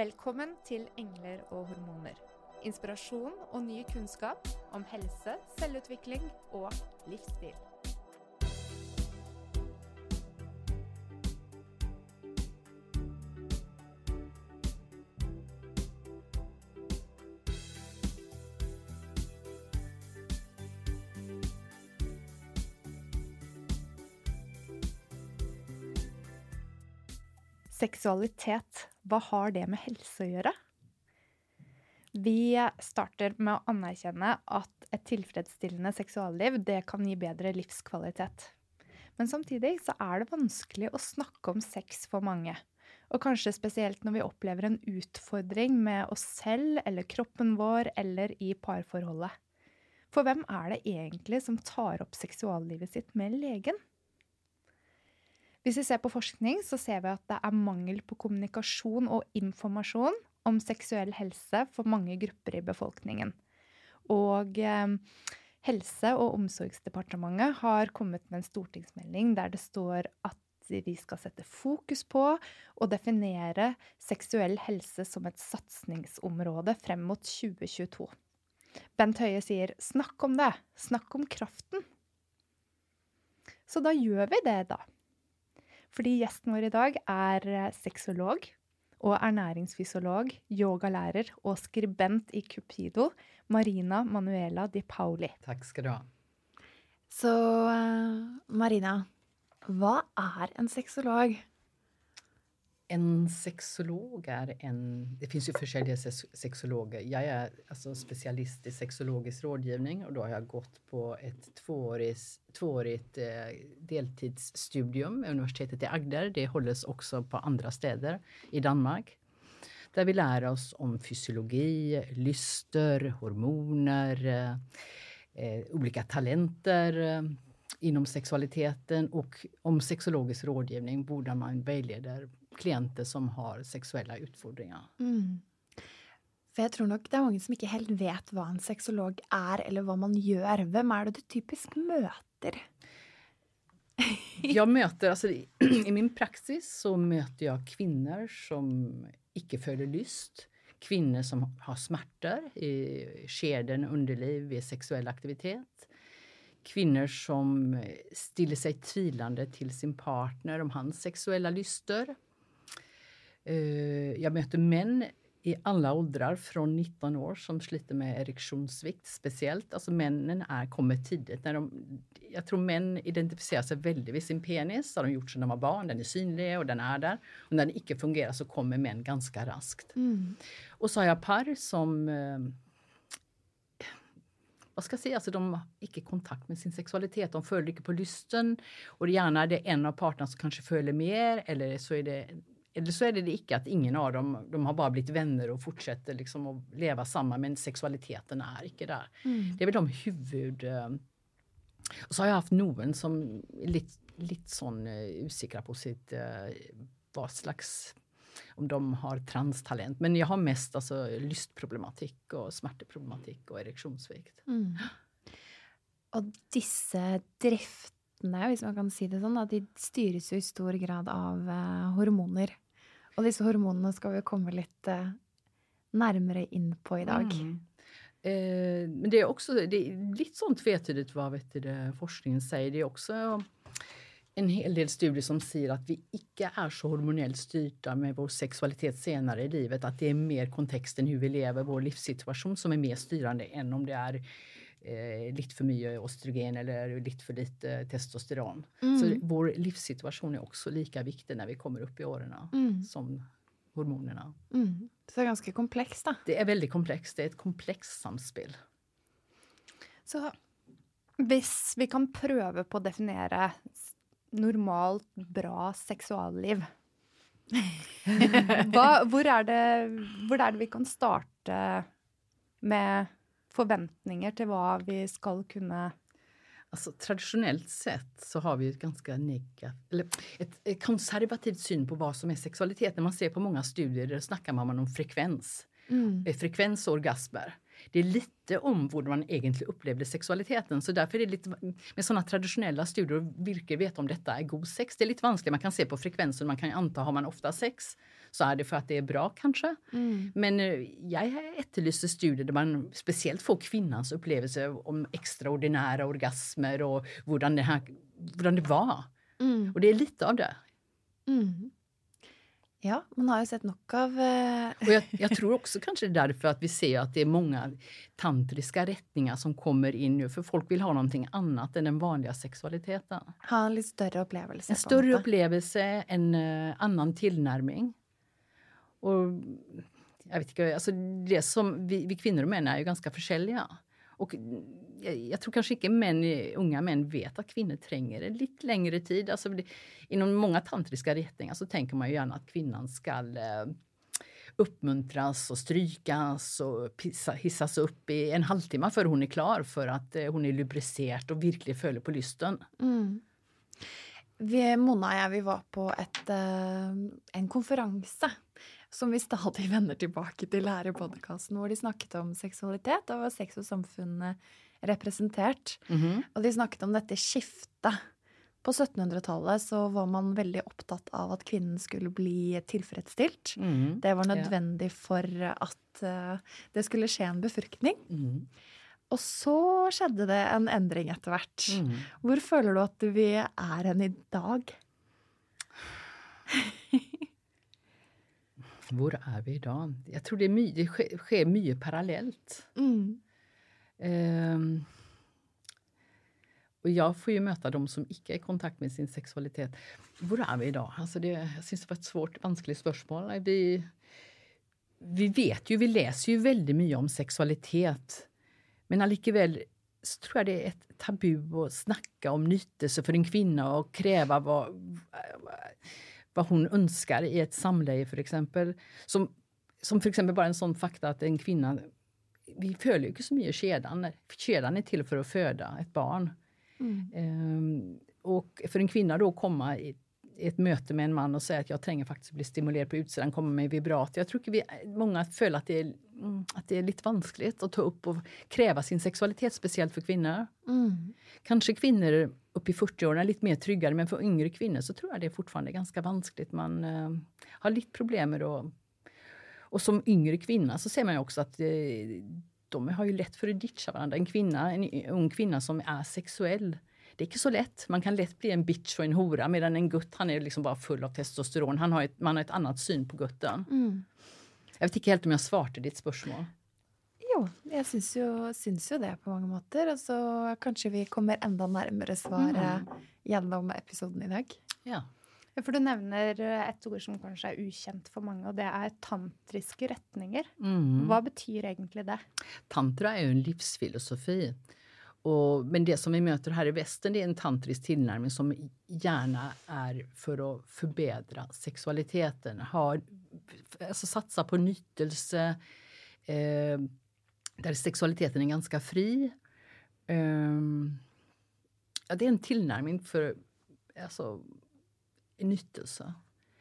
Välkommen till Änglar och hormoner. Inspiration och ny kunskap om hälsa, cellutveckling och livsstil. Sexualitet vad har det med hälsa att göra? Vi startar med att anerkänna att ett tillfredsställande sexualliv det kan ge bättre livskvalitet. Men samtidigt så är det svårt att snacka om sex för många. Och kanske speciellt när vi upplever en utfordring med oss själva, eller kroppen vår eller i parförhållandet. För vem är det egentligen som tar upp sexuallivet sitt med legen? Hvis vi ser på forskning, så ser vi at det er mangel på kommunikasjon og informasjon om seksuell helse for mange grupper i befolkningen. Og eh, Helse- og omsorgsdepartementet har kommet med en stortingsmelding der det står at vi skal sette fokus på og definere seksuell helse som et satsingsområde frem mot 2022. Bent Høie sier 'snakk om det', snakk om kraften. Så da gjør vi det, da. Fordi gjesten vår i dag er eh, sexolog og ernæringsfysiolog, yogalærer og skribent i Cupido, Marina Manuela Di Pauli. Takk skal du ha. Så uh, Marina, hva er en sexolog? En sexolog är en... Det finns ju försäljare sexologer. Jag är alltså specialist i sexologisk rådgivning och då har jag gått på ett tvåårigt, tvåårigt eh, deltidsstudium vid universitetet i Agder. Det hålls också på andra städer i Danmark. Där vi lär oss om fysiologi, lyster, hormoner, eh, eh olika talenter eh, inom sexualiteten och om sexologisk rådgivning, borde man vägleder klienter som har sexuelle utfordringer. Mm. For jeg tror nok det er mange som ikke helt vet hva en sexolog er, eller hva man gjør. Hvem er det du typisk møter? jeg møter, altså, I min praksis så møter jeg kvinner som ikke føler lyst. Kvinner som har smerter i skjeden, underliv, ved seksuell aktivitet. Kvinner som stiller seg tvilende til sin partner om hans seksuelle lyster. Eh, jag möter män i alla åldrar från 19 år som sliter med erektionssvikt speciellt. Alltså männen är, kommer tidigt. När de, jag tror män identifierar sig väldigt vid sin penis. Har de gjort sedan de var barn. Den är synlig och den är där. Och när den icke fungerar så kommer män ganska raskt. Mm. Och så har jag par som eh, vad ska jag säga, alltså de har icke kontakt med sin sexualitet. De följer inte på lysten och det gärna är det en av parterna som kanske följer mer eller så är det eller så är det icke att ingen av dem, de har bara blivit vänner och fortsätter liksom att leva samman men sexualiteten är icke där. Mm. Det är väl de huvud... Eh, och så har jag haft noen som lite, lite sån uh, usikra på sitt, uh, vad slags om de har transtalent. Men jag har mest alltså, lystproblematikk og smerteproblematikk og ereksjonssvikt. Mm. Og disse driftene, hvis man kan si det sånn, de styres jo i stor grad av uh, hormoner. Og disse hormonene skal vi komme litt eh, nærmere inn på i dag. Mm. Eh, men det er også det er litt sånn tvetydig hva vet du, forskningen sier. Det er også en hel del studier som sier at vi ikke er så hormonelt styrda med vår seksualitet senere i livet. At det er mer kontexten hvordan vi lever, vår livssituasjon, som er mer styrende enn om det er eh, litt for mye østrogen eller litt for lite testosteron. Mm. Så vår livssituasjon er også like viktig når vi kommer opp i årene mm. som hormonene. Mm. Så det er ganske komplekst, da? Det er veldig komplekst. Det er et komplekst samspill. Så hvis vi kan prøve på å definere normalt, bra seksualliv Hva, hvor, er det, hvor er det vi kan starte med forventninger til hva vi skal kunne Alltså, traditionellt sett så har vi ett ganska negativt, ett, konservativt syn på vad som är sexualitet. När man ser på många studier där snackar man om frekvens. Mm. Eh, frekvens och orgasmer. det är lite om hur man egentligen upplevde sexualiteten. Så därför är det lite, med sådana traditionella studier vilka vet om detta är god sex. Det är lite vanskligt, man kan se på frekvensen, man kan anta har man ofta sex så är det för att det är bra kanske. Mm. Men eh, jag efterlyser studier där man speciellt får kvinnans upplevelse om extraordinära orgasmer och hur det, här, hur det var. Mm. Och det är lite av det. Mm. Ja, man har ju sett nog av eh, Och jag, jag, tror också kanske det är därför att vi ser att det är många tantriska rättningar som kommer in nu, för folk vill ha någonting annat än den vanliga sexualiteten. Ha en lite större upplevelse. En större upplevelse, en uh, annan tillnärmning. Och jag vet inte, alltså det som vi, vi kvinnor och män är ju ganska olika. Och jag, jag, tror kanske inte män, unga män vet att kvinnor tränger en lite längre tid. Alltså det, inom många tantriska riktningar så tänker man ju gärna att kvinnan ska eh, uppmuntras och strykas och pissa, hissas upp i en halvtimme för hon är klar för att eh, hon är lubricerad och verkligen följer på lysten. Mm. Vi, Mona och jag vi var på ett, eh, en konferens som vi stadig vender tilbake til her i podkasten, hvor de snakket om seksualitet og var sex og samfunnet representert. Mm -hmm. Og de snakket om dette skiftet. På 1700-tallet så var man veldig opptatt av at kvinnen skulle bli tilfredsstilt. Mm. Det var nødvendig for at uh, det skulle skje en befruktning. Mm. Og så skjedde det en endring etter hvert. Hvor føler du at vi er hen i dag? Hvor är vi idag? Jag tror det, är my, det sker, sker mycket parallellt. Mm. Um, och jag får ju möta de som inte är i kontakt med sin sexualitet. Var är vi idag? Alltså det, jag syns det var ett svårt, vanskligt spörsmål. Vi, vi vet ju, vi läser ju väldigt mycket om sexualitet. Men allikeväl så tror jag det är ett tabu att snacka om nyttelse för en kvinna och kräva vad, vad hon önskar i ett samleje för exempel. Som, som för exempel bara en sån fakta att en kvinna, vi följer ju så mycket kedjan. Kedjan är till för att föda ett barn. Mm. Um, och för en kvinna då komma i ett möte med en man och säga att jag tränger faktiskt bli stimulerad på utsidan, komma med vibrat. Jag tror att vi, många följer att det, är, mm, att det är lite vanskligt att ta upp och kräva sin sexualitet, speciellt för kvinnor. Mm. Kanske kvinnor upp i 40-åren är lite mer tryggare, men för yngre kvinnor så tror jag det är fortfarande ganska vanskligt. Man uh, har lite problem med det. Och som yngre kvinna så ser man också att uh, de har ju lätt för att ditcha varandra. En kvinna, en ung kvinna som är sexuell det är inte så lätt. Man kan lätt bli en bitch och en hora medan en gutt han är liksom bara full av testosteron. Han har ett, man har ett annat syn på gutten. Mm. Jag vet inte helt om jag svarte ditt spörsmål. Jo, jag syns ju, syns ju det på många måter. Och så kanske vi kommer ända närmare svaret mm. genom episoden idag. Ja. Ja, for Du nevner et ord som kanskje er ukjent for mange, og det er tantriske retninger. Mm. Hva betyr egentlig det? Tantra är ju en livsfilosofi. Och, men det som vi möter här i västern det är en tantrisk tillnärmning som gärna är för att förbättra sexualiteten. Ha, alltså satsa på nyttelse, eh, där sexualiteten är ganska fri. Um, ja, det är en tillnärmning för alltså, nyttelse.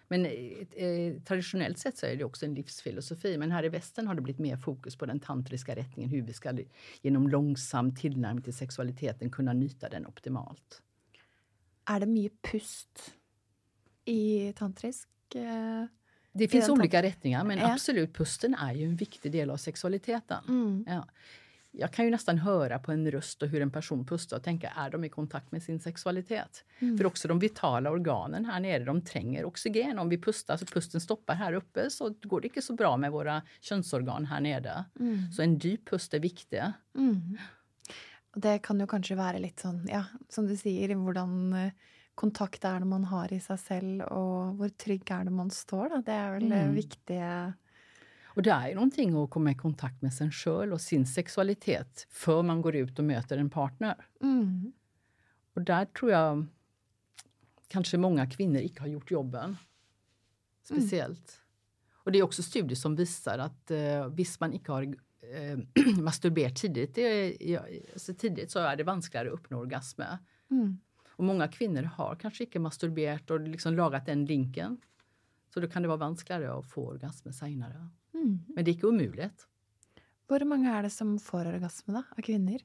Men eh, eh, traditionellt sett så är det också en livsfilosofi. Men här i västern har det blivit mer fokus på den tantriska rättningen. Hur vi ska genom långsam tillnärmning till sexualiteten kunna nytta den optimalt. Är det mycket pust i tantrisk? Eh, det finns olika rättningar men ja. absolut pusten är ju en viktig del av sexualiteten. Mm. Ja jag kan ju nästan höra på en röst och hur en person pustar och tänka, är de i kontakt med sin sexualitet? Mm. För också de vitala organen här nere, de tränger oxygen. Om vi pustar så pusten stoppar här uppe så går det inte så bra med våra könsorgan här nere. Mm. Så en djup pust är viktig. Mm. Det kan ju kanske vara lite sån, ja, som du säger, hur kontakt är det man har i sig själv och hur trygg är det man står. Då? Det är väl Mm. viktiga Och det är någonting att komma i kontakt med sig själv och sin sexualitet för man går ut och möter en partner. Mm. Och där tror jag kanske många kvinnor inte har gjort jobben. Speciellt. Och det är också studier som visar att eh, visst man inte har eh, masturberat tidigt, det är, alltså tidigt så är det vanskligare att uppnå orgasmer. Mm. Och många kvinnor har kanske inte masturberat och liksom lagat den linken. Så då kan det vara vanskligare att få orgasmer senare. Mm. Men det är inte omöjligt. Hvor mange er det som får orgasme, da? Av kvinner?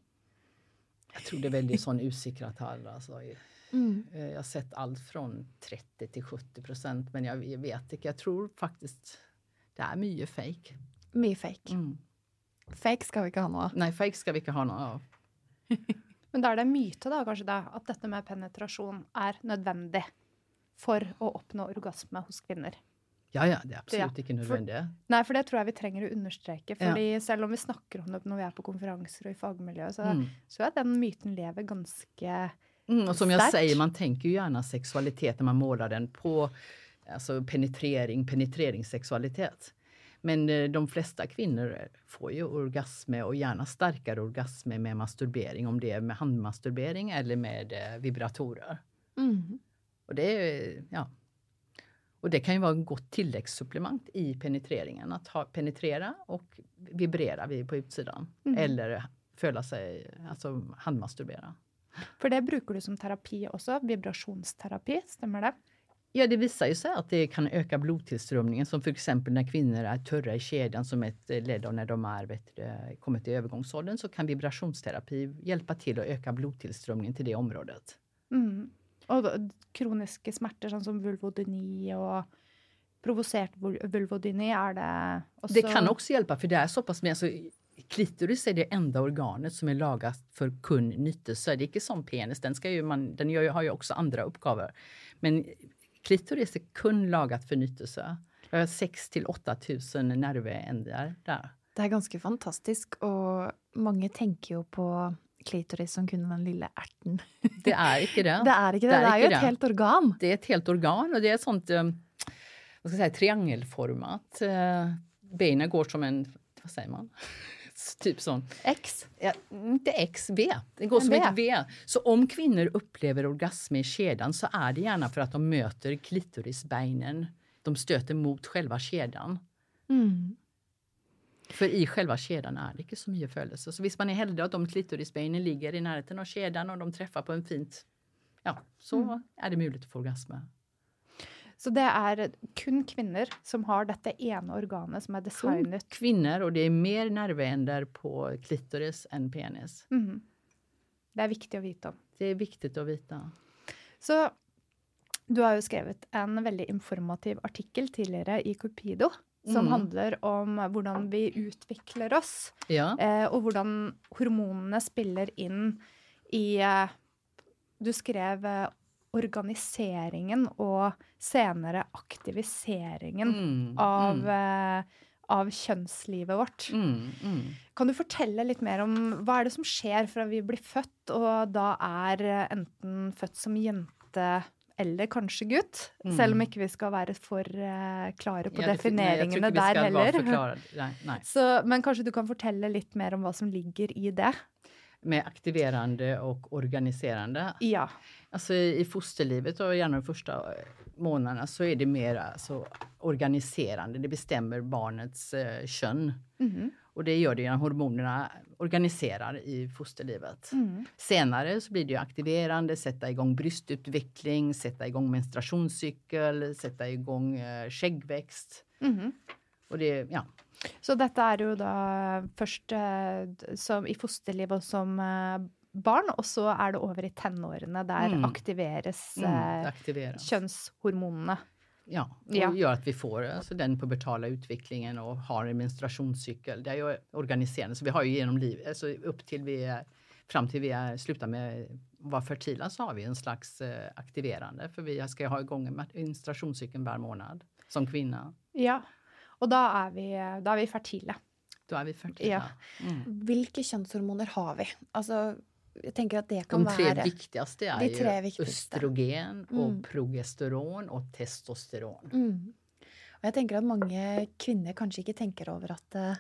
Jag tror det är väldigt sån usikrad tall. Alltså. Mm. Eh, Jag har sett allt från 30 till 70 procent, men jag vet inte. Jag tror faktiskt det är mycket fake. Mye fake. Mm. Fake skal vi ikke ha noe av. Nej, fake ska vi inte ha någon av. Men da er det en myte, da, kanskje, da, at dette med penetrasjon er nødvendig for å oppnå orgasme hos kvinner. Ja, ja, det är absolut Ja, inte nödvändigt. Nei, for det tror jeg vi trenger å understreke. fordi selv om vi snakker om det når vi er på konferanser og i fagmiljøet, så, Mm. så er den myten lever ganske Mm, och som jag Stark. säger, man tänker ju gärna sexualitet när man målar den på alltså penetrering, penetrering-sexualitet. Men eh, de flesta kvinnor får ju orgasmer och gärna starkare orgasmer med masturbering, om det är med handmasturbering eller med eh, vibratorer. Mm. Och det, är, ja. och det kan ju vara en gott tilläggssupplement i penetreringen. Att ha, penetrera och vibrera vid på utsidan. Mm. Eller föla sig, alltså handmasturbera. For det bruker du som terapi også. Vibrasjonsterapi, stemmer det? Ja, det visar ju sig att det kan öka blodtillströmningen som för exempel när kvinnor är törra i kedjan som ett eh, led av när de är, vet, du, kommit till övergångsåldern så kan vibrationsterapi hjälpa till att öka blodtillströmningen till det området. Mm. Og da- kroniske smerter, sånn som vulvodyni og provosert vul- vulvodyni, er det også Det kan också hjälpa för det är så pass med, alltså, klitoris är det enda organet som är lagat för kun nyttelse. Det är inte som penis, den, ska ju man, den gör, har ju också andra uppgaver. Men klitoris är kun lagat för nyttelse. Det har 6 till 8 000 nervändar där. Det er ganske fantastisk, og mange tenker jo på klitoris som kun den lille erten. Det är inte det. Det er ikke det. Det er Det er jo ikke et det. helt organ. Det är ett helt organ och det är ett sånt eh, vad ska jag säga, triangelformat. Eh, Benen går som en, vad säger man? typ sån. X. Ja, inte X, V. Det går En som V. ett V. Så om kvinnor upplever orgasm i kedjan så är det gärna för att de möter klitorisbeinen. De stöter mot själva kedjan. Mm. För i själva kedjan är det inte så mycket födelse. Så visst man är heldig att de klitorisbeinen ligger i närheten av kedjan och de träffar på en fint, ja, så Mm. är det möjligt att få orgasm. Så det er kun kvinner som har dette ene organet som er designet Kvinnor och det är mer nervändar på klitoris än penis. Mhm. Det er viktig å vite om. Det är viktigt att veta. Så du har jo skrevet en veldig informativ artikkel tidligere i Cupido som Mhm. handler om hvordan vi utvikler oss, Ja. eh, og hvordan hormonene spiller inn i eh, Du skrev eh, organiseringen og senere aktiviseringen Mm, av, mm, eh, av kjønnslivet vårt. mm, mm. Kan du fortelle litt mer om hva er det som skjer fra vi blir og da er eh, enten født som jente eller kanskje gutt? Mm. Selv om ikke vi skal være for eh, klare på Ja, defineringene der heller. Nej, nej. Så, men kanskje du kan fortelle litt mer om hva som ligger i det? Med aktiverande och organiserande. Ja. Alltså i fosterlivet och gärna de första eh, månaderna så är det mer alltså, organiserande. Det bestämmer barnets eh, kön. Mhm. Och det gör det genom hormonerna organiserar i fosterlivet. Mhm. Senare så blir det ju aktiverande, sätta igång bröstutveckling, sätta igång menstruationscykel, sätta igång eh, skäggväxt. Mhm. Och det, ja, Så dette er jo da først eh, som, i fosterlivet og som eh, barn, og så er det over i tenårene. Der Mm. aktiveres mm, eh, aktiveras. kjønnshormonene. Ja, och Ja. gör att vi får alltså, den pubertala utvecklingen och har en menstruationscykel. Det är ju organiserande. Så vi har ju genom livet, alltså upp till vi är, fram till vi är, slutar med att vara fertila så har vi en slags eh, aktiverande. För vi ska ha igång en menstruationscykeln var månad som kvinna. Ja. Og da er vi, da er vi fertile. Då är vi fertila. Ja. Mm. Hvilke kjønnshormoner har vi? Altså, jeg tenker at det kan De tre være viktigaste är De tre ju viktigaste. östrogen och Mm. progesteron och testosteron. mm. Og jeg tenker at mange kvinner kanskje ikke tenker over at eh,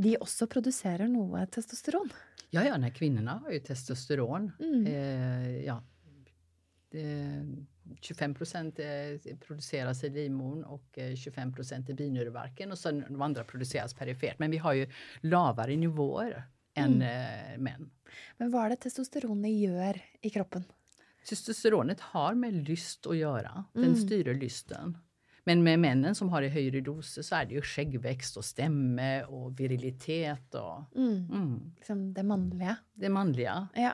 de også produserer noe testosteron. Ja, ja, när kvinnorna har ju testosteron. Mm. Eh, ja. Det, 25 procent eh, produceras i livmodern och eh, 25 procent i binjurebarken och sen de andra produceras perifert. Men vi har ju lavare nivåer än eh, män. Men hva er det testosteronet gjør i kroppen? Testosteronet har med lyst att göra. Den Mm. styr lysten. Men med männen som har i högre doser så är det ju skäggväxt och stämme och virilitet och Mm. mm, Liksom det manliga. det manliga. Ja.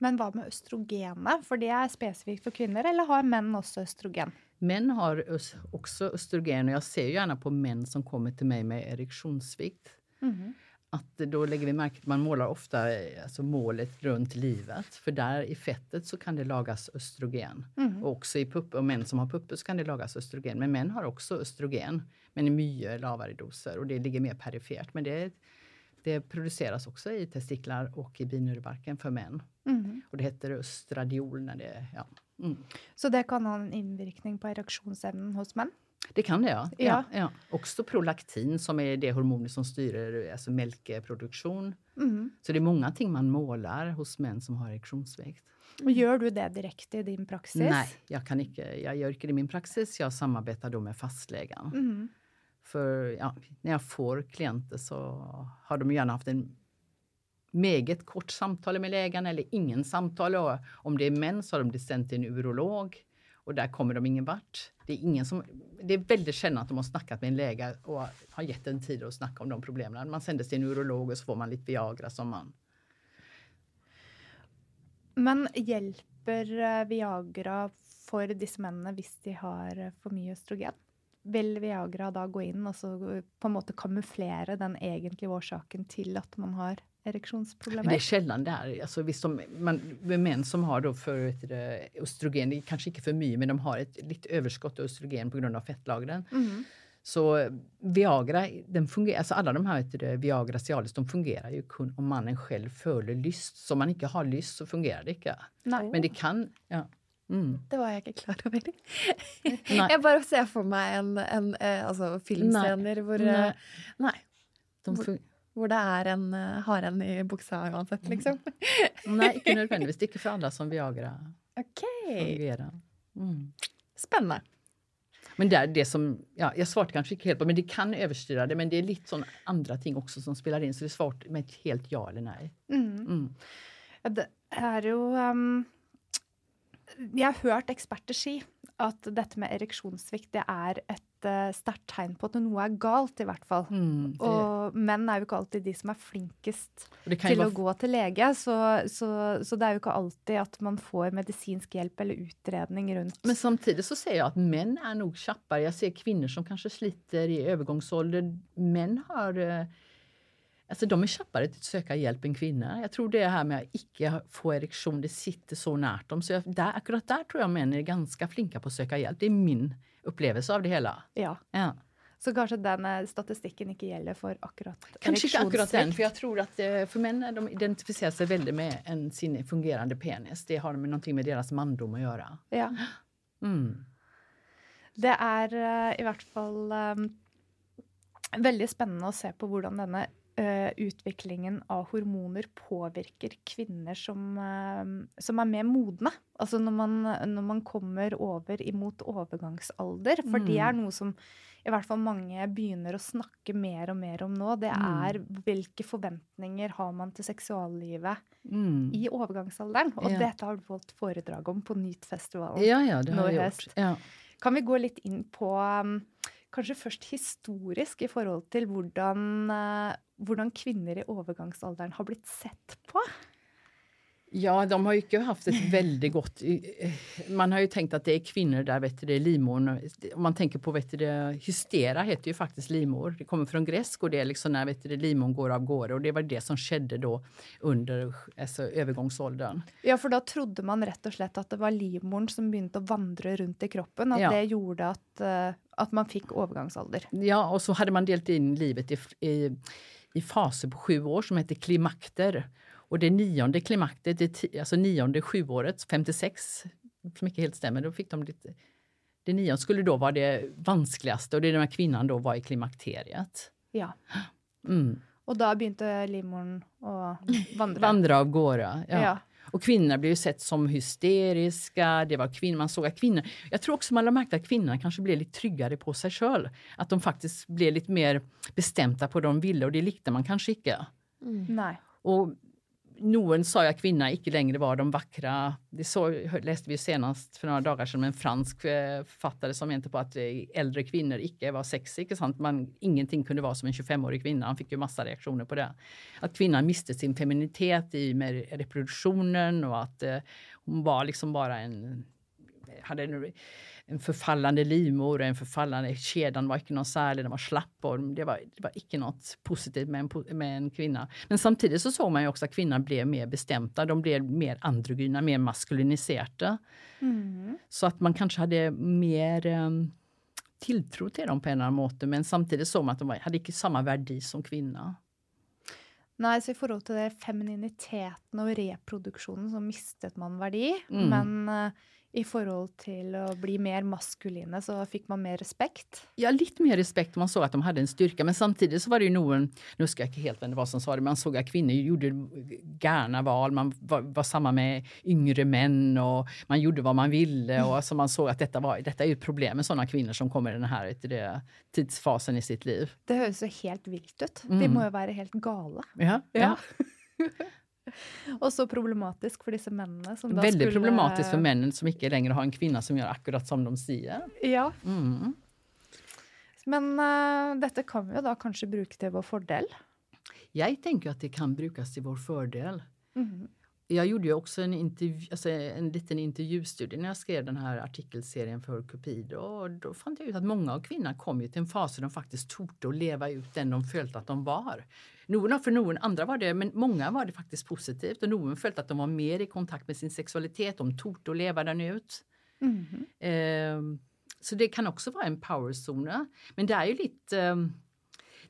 Men hva med østrogenet? For det er spesifikt for kvinner, eller har menn også østrogen? Män har också östrogen och jag ser ju gärna på män som kommer till mig med erektionssvikt. Att då lägger vi märke till, man målar ofta eh, alltså målet runt livet. För där i fettet så kan det lagas östrogen. Och också i puppor, och män som har puppor så kan det lagas östrogen. Men män har också östrogen, men i mycket lavare doser och det ligger mer perifert. Men det, det produceras också i testiklar och i binjurebarken för män. Och det heter östradiol när det, ja. Mm. Så det kan ha en innvirkning på ereksjonsevnen hos menn? Det kan det ja. Ja. ja. Också prolaktin som är det hormonet som styr alltså mjölkproduktion. Så det är många ting man målar hos män som har erektionssvikt. Og Gjør du det direkte i din praksis? Nej, jag kan inte, jag gör inte det i min praxis. Jag samarbetar då med fastläkaren. Mhm. För ja, när jag får klienter så har de gärna haft en meget kort samtal med läkaren eller ingen samtal. Och om det är män så har de blivit sänt till en urolog och där kommer de ingen vart. Det är, ingen som, det är väldigt sällan att de har snackat med en läkare och har gett en tid att snacka om de problemen. Man sändes till en urolog och så får man lite Viagra som man. Men hjälper eh, Viagra för dessa männen om de har eh, för mycket östrogen? Vill Viagra då gå in och så på en måte kamouflera den egentliga orsaken till att man har men det är sällan där. Alltså, visst, de, man, män som har då för det, östrogen, det är kanske inte för mycket, men de har ett lite överskott av östrogen på grund av fettlagren. Mhm. Så eh, Viagra, den fungerar, alltså alla de här det, Viagra Cialis, de fungerar ju kun om mannen själv följer lyst. Så om man inte har lyst så fungerar det inte. Nei. Men det kan, ja. Mm. Det var jeg ikke klar over. Nei. Jeg bare ser for meg en, en eh, altså filmscener Nei. eh, nei, De hvor det er en uh, haren i buksa uansett, liksom. nej, inte nödvändigtvis. Det är inte för alla som Viagra OK. fungerar. Mm. Spennende. Men det, är det som, ja, jag svarar kanske inte helt på, men det kan överstyra det. Men det är lite sådana andra ting också som spelar in, så det är svårt med ett helt ja eller nej. Mm. Ja, Det er jo um, Jeg har hørt eksperter si at dette med ereksjonssvikt det er et uh, sterkt tegn på at noe er galt, i hvert fall. Mm. Det, Og menn er jo ikke alltid de som er flinkest til å vara gå til lege, så, så, så det er jo ikke alltid at man får medisinsk hjelp eller utredning rundt Men samtidigt så säger jag att män är nog tjappare. Jag ser kvinnor som kanske sliter i övergångsålder. Män har... eh, Alltså de är tjappare till att söka hjälp än kvinnor. Jag tror det här med att icke få erektion, det sitter så nära dem. Så jag, där, akkurat där tror jag män är ganska flinka på att söka hjälp. Det är min upplevelse av det hela. Ja. Ja. Så kanskje den eh, statistikken ikke gjelder for akkurat Kanske inte akkurat den, för jag tror att eh, för män de identifierar sig väldigt med en sin fungerande penis. Det har med någonting med deras mandom att göra. Ja. Mm. Det eh, i hvert fall eh, veldig spennende å se på hvordan denne eh, utviklingen av hormoner påvirker kvinner som, eh, som er mer modne. Altså når man, når man kommer over imot overgangsalder. For det er noe som i hvert fall mange begynner å snakke mer og mer om nå. Det er hvilke forventninger har man til seksuallivet Mm. i overgangsalderen. Og Ja. dette har du fått foredrag om på Nytfestivalen. Ja, ja, det har Nå i. Ja. Kan vi gå litt inn på um, kanskje først historisk i forhold til hvordan, eh, hvordan kvinner i overgangsalderen har blitt sett på? Ja, de har ju inte haft ett väldigt gott... Man har ju tänkt att det är kvinnor där, vet du, livmodern. Om man tänker på, vet du, hystera heter ju faktiskt livmor. Det kommer från gresk och det är liksom när vet du, det, livmodern går av gårde och det var det som skedde då under alltså, övergångsåldern. Ja, for da trodde man rett og slett at det var livmoren som begynte å vandre rundt i kroppen. At Ja. det gjorde at, eh, at man fikk overgangsalder. Ja, och så hade man delat in livet i, i, i faser på sju år som heter klimakter. Och det nionde klimaktet, det, alltså nionde sjuåret, 56, som inte helt stämmer, då fick de lite... Det nionde skulle då vara det vanskligaste och det är när kvinnan då var i klimakteriet. Ja. Mm. Og da begynte livmoren å vandre. Vandra av gårde. Ja. Ja. Och kvinnor blev ju sett som hysteriska. Det var kvinnor, man såg att kvinnor... Jag tror också man har märkt att kvinnorna kanske blev lite tryggare på sig själv. Att de faktiskt blev lite mer bestämda på vad de ville och det likte man kanske inte. Nei. Och någon sa att kvinnor inte längre var de vackra. Det så, läste vi senast för några dagar sedan med en fransk eh, författare som menade på att eh, äldre kvinnor icke var sexy. Sant? Man, ingenting kunde vara som en 25-årig kvinna. Han fick ju massa reaktioner på det. Att kvinnan miste sin feminitet i med reproduktionen och att eh, hon var liksom bara en hade en, en förfallande livmoder, en förfallande kedjan var inte någon särlig, den var slapp och det var, det var inte något positivt med en, med en kvinna. Men samtidigt så såg man ju också att kvinnan blev mer bestämda, de blev mer androgyna, mer maskuliniserade. Mm. Så att man kanske hade mer um, tilltro till dem på en eller annan måte, men samtidigt såg man att de var, hade inte samma värde som kvinna. Nej, så i forhold til det femininiteten og reproduksjonen så mistet man verdi. Mm. Men uh, i forhold till att bli mer maskuline så fick man mer respekt? Ja, lite mer respekt. Man såg att de hade en styrka. Men samtidigt så var det ju någon, nu ska jag helt veta vad som sa det, man såg att kvinnor gjorde gärna val. Man var, var samma med yngre män och man gjorde vad man ville. Och alltså man såg att detta, var, detta är ett problem med sådana kvinnor som kommer i den här det, tidsfasen i sitt liv. Det hörs så helt vilt ut. Mm. De måste ju vara helt galna. Ja, ja. och så problematisk för dessa männen. Som Väldigt skulle... problematiskt för männen som inte längre har en kvinna som gör akkurat som de säger. Ja. Mm. Men uh, detta kan vi då kanske bruka till vår fördel? Jag tänker att det kan brukas till vår fördel. Mm. Jag gjorde ju också en, intervju, alltså en liten intervjustudie när jag skrev den här artikelserien för Cupido. Och då fann jag ut att många av kvinnorna kom ju till en fas där de faktiskt tog att leva ut den de följt att de var. Någon för någon, andra var det, men många var det faktiskt positivt och någon följde att de var mer i kontakt med sin sexualitet, de tog att leva den ut. Mm. Eh, så det kan också vara en powerzone. Men det är ju lite eh,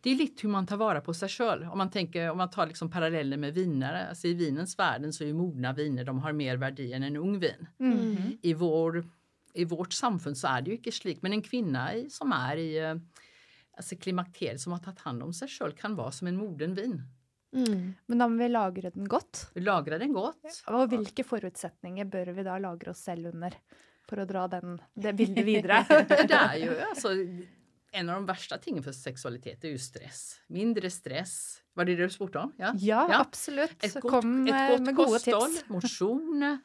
det är lite hur man tar vara på sig själv. Om man, tänker, om man tar liksom paralleller med viner. Alltså I vinens världen så är mogna viner de har mer värde än en ung vin. Mm. I, vår, I vårt samfund så är det ju inte slik. Men en kvinna i, som är i eh, alltså klimakteriet som har tagit hand om sig själv kan vara som en moden vin. Mm. Men då vi lagra den gott? Vi lagrar den gott. Och vilka förutsättningar bör vi då lagra oss själva under? För att dra den, det bilden vidare. det är ju alltså, en av de värsta tingen för sexualitet är ju stress. Mindre stress. Var det det du spurte om? Ja, ja, ja. absolut. Ett gott, Kom ett gott med kosthåll, motion,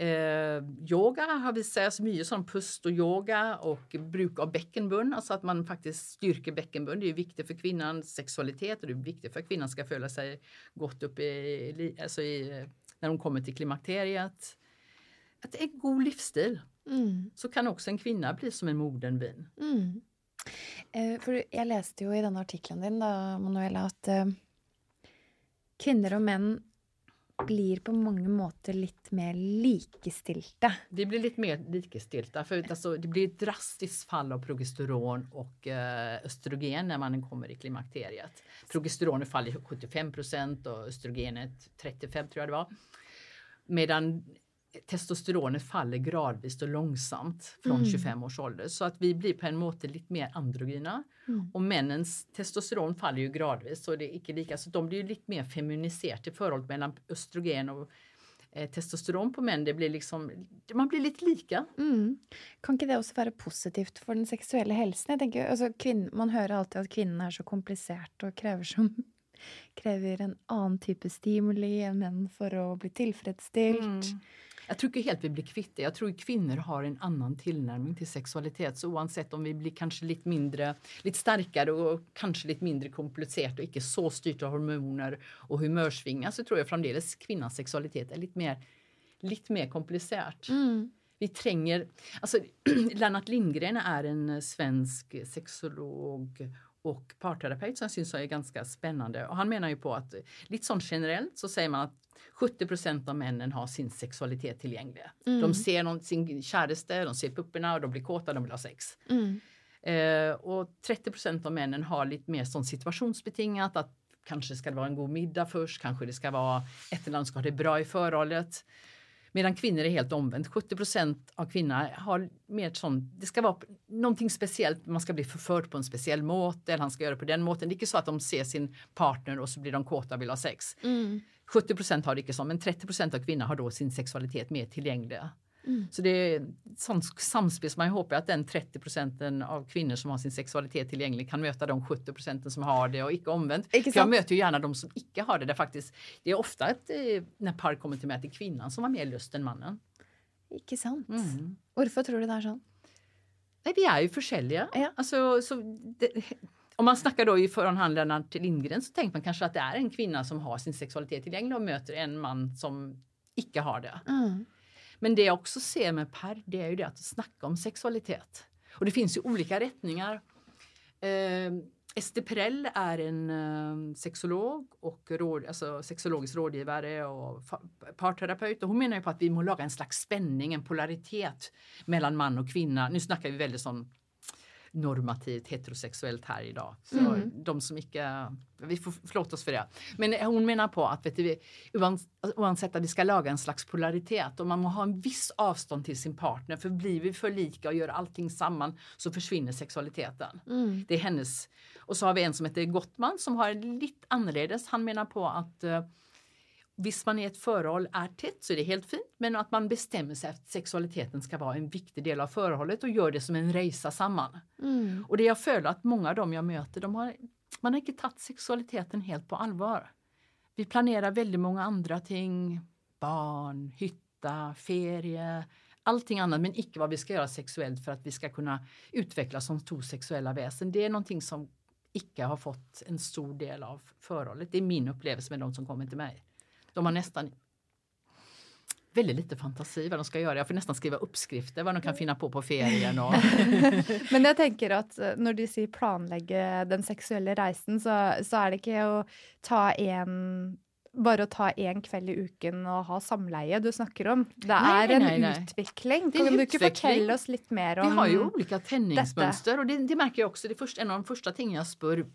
Eh, yoga har visat sig mycket som pust och yoga och bruk av bäckenbund, alltså att man faktiskt styrker bäckenbund. Det är viktigt för kvinnans sexualitet och det är viktigt för att kvinnan ska följa sig gott upp i, alltså i, när hon kommer till klimakteriet. Att det är en god livsstil. Mm. Så kan också en kvinna bli som en moden vin. Mm. Eh, For jeg jag läste ju i denne artikkelen din, da, Manuela, att eh, kvinnor och män blir på många måter lite mer likestilta. Vi blir lite mer likestilta för alltså, det blir ett drastiskt fall av progesteron och eh, östrogen när man kommer i klimakteriet. Progesteronet faller 75% och östrogenet 35 tror jag det var. Medan testosteronet faller gradvis och långsamt från mm. 25 års ålder så att vi blir på en måte lite mer androgyna. Mm. Och männens testosteron faller ju gradvis så det är inte lika så de blir lite mer feminiserat i förhållandet mellan östrogen och eh, testosteron på män. Det blir liksom, man blir lite lika. Mm. Kan inte det också vara positivt för den sexuella hälsan? Jag tänker, alltså, kvinn, man hör alltid att kvinnor är så komplicerat och kräver som kräver en annan typ av stimuli än män för att bli tillfredsställd. Mm. Jag tror helt vi blir kvitt det. Jag tror kvinnor har en annan tillnärmning till sexualitet. Så oavsett om vi blir kanske lite mindre, lite starkare och kanske lite mindre komplicerat och inte så styrt av hormoner och humörsvingar så tror jag framdeles kvinnans sexualitet är lite mer, lite mer komplicerat. Mm. Vi tränger, alltså Lennart Lindgren är en svensk sexolog och parterapeut som jag syns är ganska spännande. Och han menar ju på att lite sånt generellt så säger man att 70% av männen har sin sexualitet tillgänglig. Mm. De ser någon, sin käraste, de ser pupporna och de blir kåta, de vill ha sex. Mm. Eh, och 30% av männen har lite mer sån situationsbetingat att kanske ska det vara en god middag först, kanske det ska vara ett eller annat ska ha det bra i förhållet. Medan kvinnor är helt omvänt. 70% av kvinnor har mer sån, det ska vara någonting speciellt, man ska bli förförd på en speciell måte eller han ska göra på den måten. Det är inte så att de ser sin partner och så blir de kåta och vill ha sex. Mm. 70% har det inte så, men 30% av kvinnor har då sin sexualitet mer tillgänglig. Mm. Så det är sånt samspel som man hoppas att den 30 procenten av kvinnor som har sin sexualitet tillgänglig kan möta de 70 procenten som har det och icke omvänt. Icke jag möter ju gärna de som icke har det. Där faktiskt, det är ofta att eh, när par kommer till mig att det är kvinnan som har mer lust än mannen. Icke sant. Mm. Varför tror du det är så? Nej, vi är ju försäljare. Ja. Alltså, så det, om man snackar då i förhandlarna till Lindgren så tänker man kanske att det är en kvinna som har sin sexualitet tillgänglig och möter en man som icke har det. Mm. Men det jag också ser med Per, det är ju det att snacka om sexualitet. Och det finns ju olika rättningar. Eh, Ester Perell är en uh, sexolog och råd, alltså sexologisk rådgivare och parterapeut. Och hon menar ju på att vi må laga en slags spänning, en polaritet mellan man och kvinna. Nu snackar vi väldigt som normativt heterosexuellt här idag. Så mm. de som inte, vi får förlåta oss för det. Men hon menar på att vet du, oavsett att vi ska laga en slags polaritet och man må ha en viss avstånd till sin partner för blir vi för lika och gör allting samman så försvinner sexualiteten. Mm. Det är hennes. Och så har vi en som heter Gottman som har lite annorledes. Han menar på att uh, Visst man i ett förhåll är tätt så är det helt fint men att man bestämmer sig att sexualiteten ska vara en viktig del av förhållet och gör det som en resa samman. Mm. Och det jag följer att många av dem jag möter, de har, man har inte tagit sexualiteten helt på allvar. Vi planerar väldigt många andra ting, barn, hytta, ferie, allting annat men icke vad vi ska göra sexuellt för att vi ska kunna utvecklas som två sexuella väsen. Det är någonting som icke har fått en stor del av förhållet. Det är min upplevelse med de som kommer till mig. De har nästan väldigt lite fantasi vad de ska göra. Jag får nästan skriva uppskrifter vad de kan finna på på ferien. Och Men jag tänker att eh, när du säger planlägga den sexuella resan så, så är det inte att ta en bara att ta en kväll i uken och ha samleie du snackar om. Det nej, är en nej, nej. utveckling. Kan du inte berätta oss lite mer om Vi har ju olika tändningsmönster och det, det, märker jag också. Det är först, en av de första tingen jag spör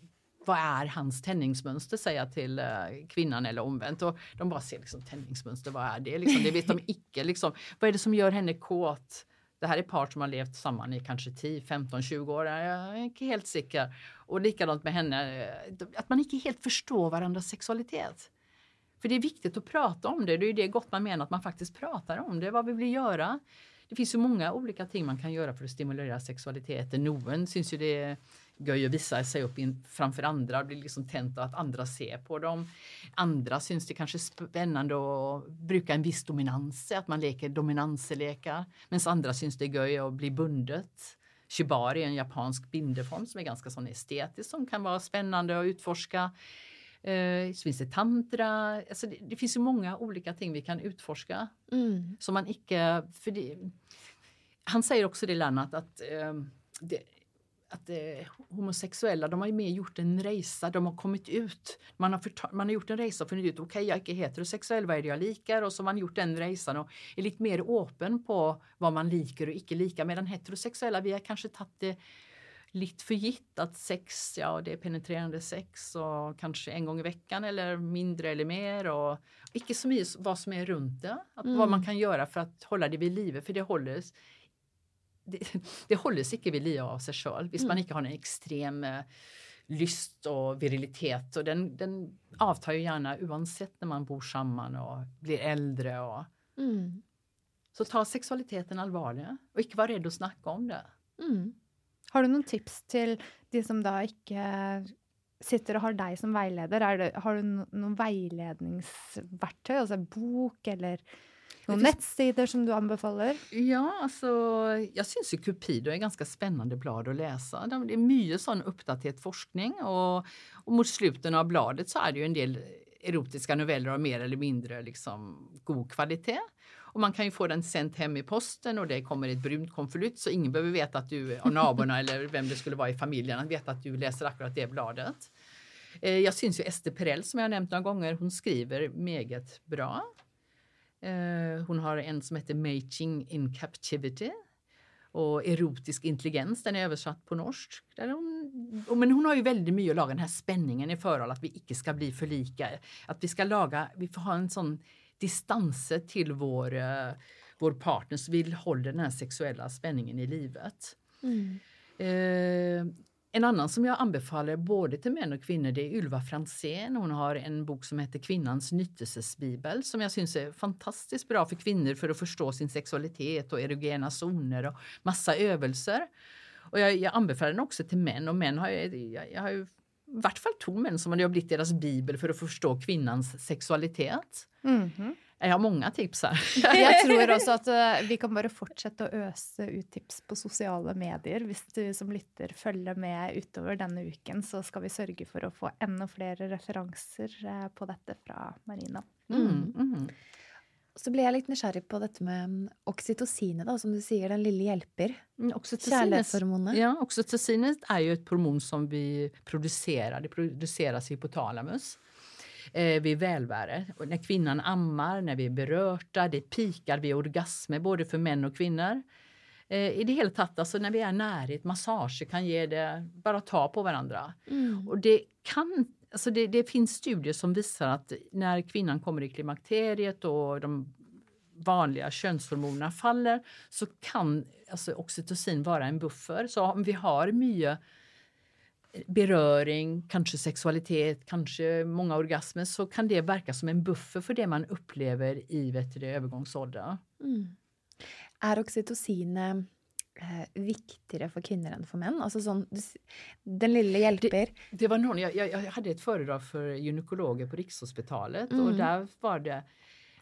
vad är hans tändningsmönster säger jag till uh, kvinnan eller omvänt. Och de bara ser liksom tändningsmönster, vad är det? Liksom, det vet de icke. Liksom. Vad är det som gör henne kåt? Det här är par som har levt samman i kanske 10, 15, 20 år. Jag är inte helt säker. Och likadant med henne, eh, att man inte helt förstår varandras sexualitet. För det är viktigt att prata om det. Det är det gott man menar att man faktiskt pratar om det, vad vi vill göra. Det finns så många olika ting man kan göra för att stimulera sexualiteten. Någon syns ju det göj att visa sig upp in, framför andra och blir liksom tänt av att andra ser på dem. Andra syns det kanske spännande att bruka en viss dominans, att man leker dominanselekar. Medan andra syns det göj att bli bundet. Shibari är en japansk bindeform som är ganska sån estetisk som kan vara spännande att utforska. Eh, så finns det tantra. Alltså det, det, finns ju många olika ting vi kan utforska. Mm. Som man icke... För det, han säger också det Lennart att eh, det, att eh, homosexuella de har ju mer gjort en resa, de har kommit ut. Man har, man har gjort en resa och funnit ut, okej okay, jag är inte heterosexuell, vad är det jag likar? Och så har man gjort den resan och är lite mer öppen på vad man liker och icke lika. Medan heterosexuella, vi har kanske tagit det lite för gitt att sex, ja det är penetrerande sex och kanske en gång i veckan eller mindre eller mer och icke så mycket vad som är runt det. Mm. Vad man kan göra för att hålla det vid livet för det håller det, det håller sig inte vid liv av sig själv. Visst mm. man inte har en extrem eh, lyst och virilitet och den, den avtar ju gärna oavsett när man bor samman och blir äldre. Och, mm. Så ta sexualiteten allvarligt och inte vara rädd att snacka om det. Mm. Har du någon tips till de som då inte sitter och har dig som vägledare? har du någon vägledningsverktyg, alltså bok eller några nettsidor som du anbefaller? Ja, alltså, jag syns ju Cupido är ganska spännande blad att läsa. Det är mycket sån uppdaterad forskning och, och mot slutet av bladet så är det ju en del erotiska noveller av mer eller mindre liksom, god kvalitet. Och man kan ju få den sänd hem i posten och det kommer ett brunt konvolut så ingen behöver veta att du, och naborna eller vem det skulle vara i familjen, att veta att du läser akkurat det bladet. Eh, jag syns ju Ester Perell som jag nämnt några gånger, hon skriver meget bra. Eh, hon har en som heter Mating in Captivity och erotisk intelligens, den är översatt på norsk. Där hon, men hon har ju väldigt mycket att laga den här spänningen i förhåll, att vi icke ska bli för lika. Att vi ska laga, vi får ha en sån distans till vår, uh, vår partner så vi håller den här sexuella spänningen i livet. Mm. Uh, en annan som jag anbefaller både till män och kvinnor det är Ylva Fransén. Hon har en bok som heter Kvinnans nyttelsesbibel som jag syns är fantastiskt bra för kvinnor för att förstå sin sexualitet och erogena zoner och massa övelser. Och jag, jag anbefaller den också till män och män har jag, jag, jag har ju i vart fall två män som har blivit deras bibel för att förstå kvinnans sexualitet. Mhm. Jag har många tips här. Jeg tror også at eh, vi kan bare fortsette å øse ut tips på sosiale medier. Hvis du som lytter følger med utover denne uken, så skal vi sørge for å få enda flere referanser eh, på dette fra Marina. Mm, mm. Så ble jeg litt nysgjerrig på dette med oksytocinet, da, som du sier, den lille hjelper. Mm, Kärlekshormonet. ja, oxytocinet är ju ett hormon som vi producerar. Det produceras i hypotalamus eh, vid välväre. Och när kvinnan ammar, när vi är berörta, det pikar vid orgasmer både för män och kvinnor. Eh, I det hela taget, alltså när vi är nära, ett massage kan ge det, bara ta på varandra. Mm. Och det kan Alltså det, det finns studier som visar att när kvinnan kommer i klimakteriet och de vanliga könshormonerna faller så kan alltså oxytocin vara en buffer. Så om vi har mycket beröring, kanske sexualitet, kanske många orgasmer så kan det verka som en buffer för det man upplever i vet du, det, övergångsålder. Mm. Er oksytocinet eh, viktigere for kvinner enn for menn? Altså sånn, du s- den lille hjelper. Det var någon, jag, jag, hade ett föredrag för gynekologer på Rikshospitalet och Mm. där var det,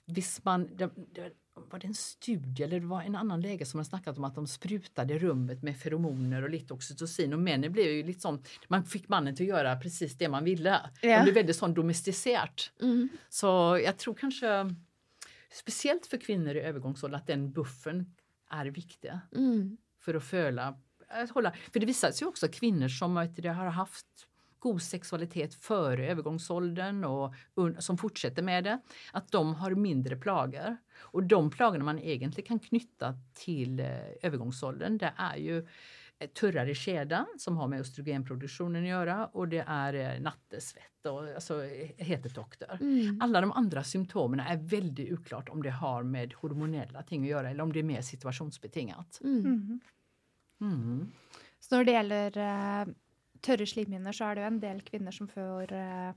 visst man, det, det, var det en studie eller det var en annan läge som har snackat om att de sprutade rummet med feromoner och lite oxytocin och männen blev ju liksom, man fick mannen till att göra precis det man ville. Ja. Det blev väldigt sån domesticerat. Mm. Så jag tror kanske, speciellt för kvinnor i övergångsåldern, att den buffern är viktig Mm. för att föla, att hålla. För det visar sig också kvinnor som du, har haft god sexualitet före övergångsåldern och som fortsätter med det, att de har mindre plagor. Och de plagorna man egentligen kan knyta till eh, övergångsåldern, det är ju eh, turrare kedja som har med östrogenproduktionen att göra och det är eh, nattesvett och alltså hetetokter. Mm. Alla de andra symptomen är väldigt oklart om det har med hormonella ting att göra eller om det är mer situationsbetingat. Mm. Mhm. Mm. Så når det eh, tørre slimhinner, så er det jo en del kvinner som får eh,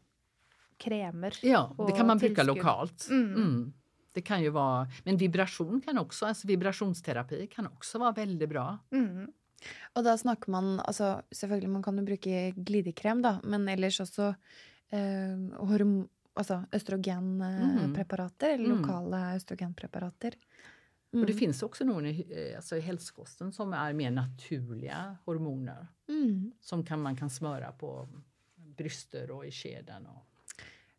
kremer. Ja, det och kan man bruka lokalt. Mm. Mm. Det kan ju vara, men vibration kan också, alltså vibrationsterapi kan också vara väldigt bra. Mhm. Og da snakker man altså Selvfølgelig, man kan jo bruke glidekrem, da, men ellers også eh, horm... Altså østrogenpreparater, eller Mm. lokale østrogenpreparater. Och det Mm. finns också någon i, eh, alltså i hälsokosten som är mer naturliga hormoner Mm. som kan, man kan smöra på bryster och i skeden. Och,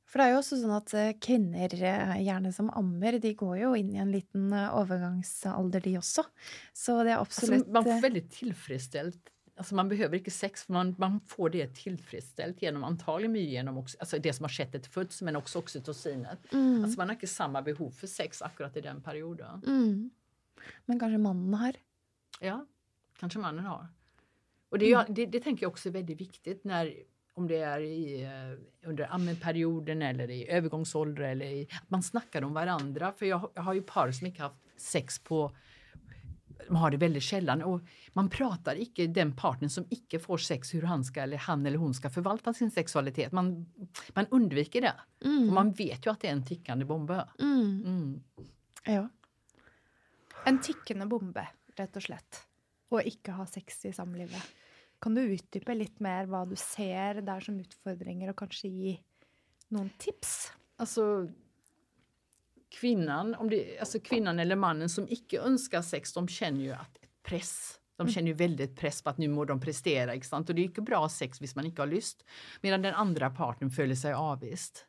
For det er jo også sånn at eh, kvinner, eh, gjerne som ammer, de går jo inn i en liten overgangsalder, de også. Så det er absolutt alltså, man får väldigt tillfredsställt Alltså man behöver inte sex, för man, man får det tillfredsställt genom antagligen genom också, alltså det som har skett efter föds men också oxytocinet. mm, Alltså man har inte samma behov för sex akkurat i den perioden. mm. Men kanskje mannen har. Ja, kanske mannen har. Och det, ju- det, det tänker jag också är väldigt viktigt när om det är i, eh, under ammenperioden eller i övergångsålder eller i, att man snackar om varandra. För jag, jag har ju par som inte haft sex på har det väldigt sällan och man pratar icke den partnern som icke får sex hur han ska eller han eller hon ska förvalta sin sexualitet. Man, man undviker det. Mm. Och man vet ju att det är en tickande bombe. mm. Mm. Ja. En tikkende bombe, rett og slett. Å ikke ha sex i samlivet. Kan du utdype litt mer hva du ser der som utfordringer, og kanskje gi noen tips? Alltså kvinnan, om det, alltså kvinnan eller mannen som icke önskar sex, de känner ju att press. De känner ju väldigt press på att nu må de prestera. Ikke sant? Och det är inte bra sex hvis man inte har lyst. Medan den andra parten följer sig avvist.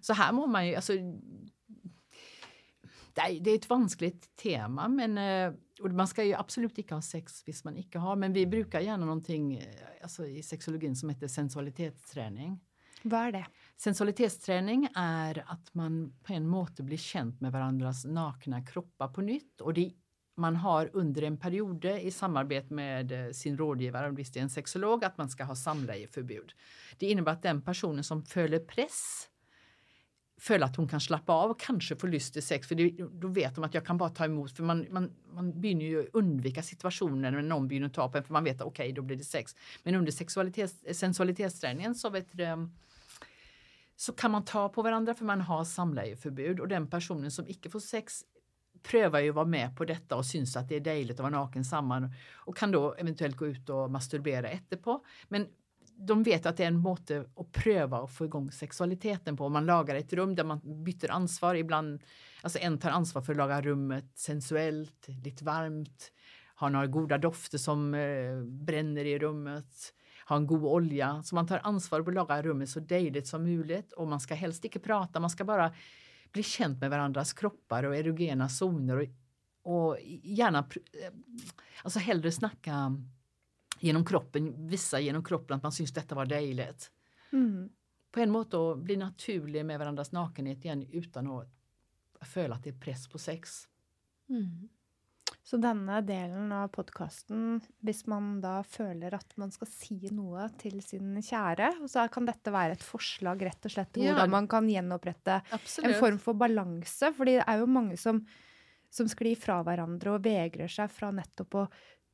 Så här må man ju, alltså, det är, är ett vanskligt tema men eh, och man ska ju absolut inte ha sex hvis man inte har. Men vi brukar gärna någonting eh, alltså, i sexologin som heter sensualitetsträning. Hva er det? Sensualitetsträning är att man på en måte blir känd med varandras nakna kroppar på nytt. Och det, man har under en period i samarbete med eh, sin rådgivare, om det är en sexolog, att man ska ha samlejeförbud. Det innebär att den personen som följer press följer att hon kan slappa av och kanske få lust till sex. För det, då vet de att jag kan bara ta emot. För man, man, man börjar ju undvika situationer när någon börjar ta på en för man vet att okej, okay, då blir det sex. Men under sexualitets, sensualitetsträningen så vet du, så kan man ta på varandra för man har samlejeförbud och den personen som icke får sex prövar ju att vara med på detta och syns att det är dejligt att vara naken samman och kan då eventuellt gå ut och masturbera efterpå. Men de vet att det är en måte att pröva att få igång sexualiteten på. Man lagar ett rum där man byter ansvar. Ibland, alltså en tar ansvar för att laga rummet sensuellt, lite varmt, har några goda dofter som eh, bränner i rummet, ha en god olja. Så man tar ansvar för att laga rummet så dejligt som möjligt och man ska helst inte prata, man ska bara bli känd med varandras kroppar och erogena zoner och, och gärna, eh, alltså hellre snacka genom kroppen, visa genom kroppen att man syns detta var dejligt. Mm. På en måte att bli naturlig med varandras nakenhet igen utan att føle att det är press på sex. Mm. Så denna delen av podcasten, om man då føler att man ska säga något till sin kära, så kan detta vara ett förslag rätt och slett till ja. man kan gjenopprette en form för balans. För det är ju många som, som sklir fra varandra och vägrar sig från nettopp att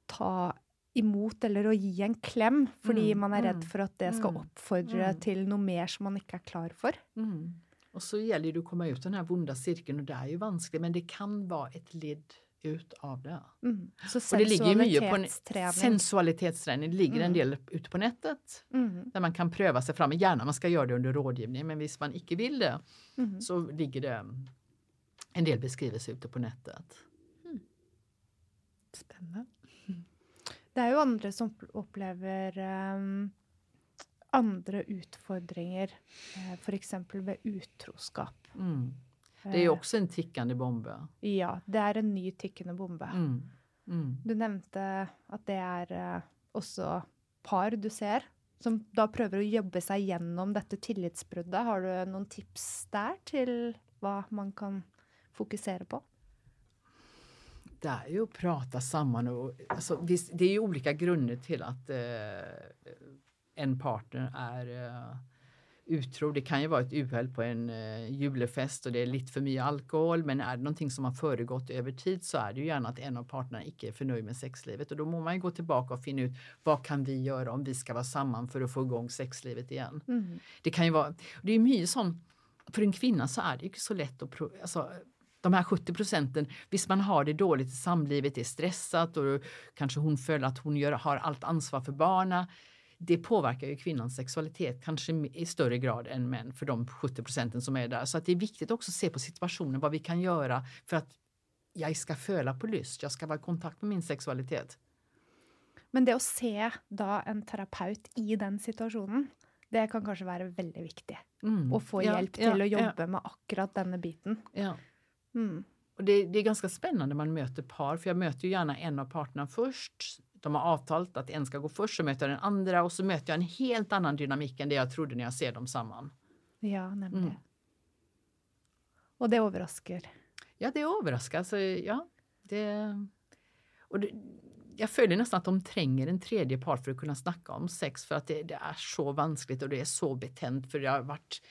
ta emot eller å gi en klem, fordi mm, man er redd mm, for at det skal mm, oppfordre mm. til noe mer som man ikke er klar for. Mm. Och så gäller det att komma ut den här vonda cirkeln och det är ju vanskligt men det kan vara ett led ut av det. Mm. Och det ligger mycket på en sensualitetsträning. Det ligger mm. en del ute på nätet mm. där man kan pröva sig fram. Gärna man ska göra det under rådgivning men om man inte vill det mm. så ligger det en del beskrivelser ute på nätet. Mm. Spännande. Det är ju andra som upplever um, andra utfordringer, uh, eh, exempel med utroskap. Det är ju också en tickande bomb. Ja, det är en ny tickande bomb. Mm. Mm. Du nämnde att det är uh, också par du ser som då prövar att jobba sig igenom detta tillitsbruddet. Har du någon tips där till vad man kan fokusera på? det är ju att prata samman. Och, alltså, det är ju olika grunder till att eh, en partner är eh, utro. Det kan ju vara ett uhäll på en eh, julefest och det är lite för mycket alkohol. Men är det någonting som har föregått över tid så är det ju gärna att en av parterna icke är förnöjd med sexlivet. Och då må man ju gå tillbaka och finna ut vad kan vi göra om vi ska vara samman för att få igång sexlivet igen. Mm. Det kan ju vara, det är mycket sånt för en kvinna så är det ju så lätt att alltså, de här 70 procenten, visst man har det dåligt i samlivet, är stressat och kanske hon följer att hon gör, har allt ansvar för barna. Det påverkar ju kvinnans sexualitet kanske i större grad än män för de 70 procenten som är där. Så att det är viktigt också att se på situationen, vad vi kan göra för att jag ska föla på lust, jag ska vara i kontakt med min sexualitet. Men det att se då en terapeut i den situationen, det kan kanske vara väldigt viktigt. Mm. Och få ja, hjälp till ja, att jobba ja. med akkurat denna biten. Ja. Mm. Och det, det, är ganska spännande när man möter par, för jag möter ju gärna en av parterna först. De har avtalat att en ska gå först, så möter jag den andra och så möter jag en helt annan dynamik än det jag trodde när jag ser dem samman. Ja, nämligen. Mm. Och det överraskar? Ja, det överraskar. Alltså, ja, det, och det, jag följer nästan att de tränger en tredje part för att kunna snacka om sex för att det, det är så vanskligt och det är så betänt för det har varit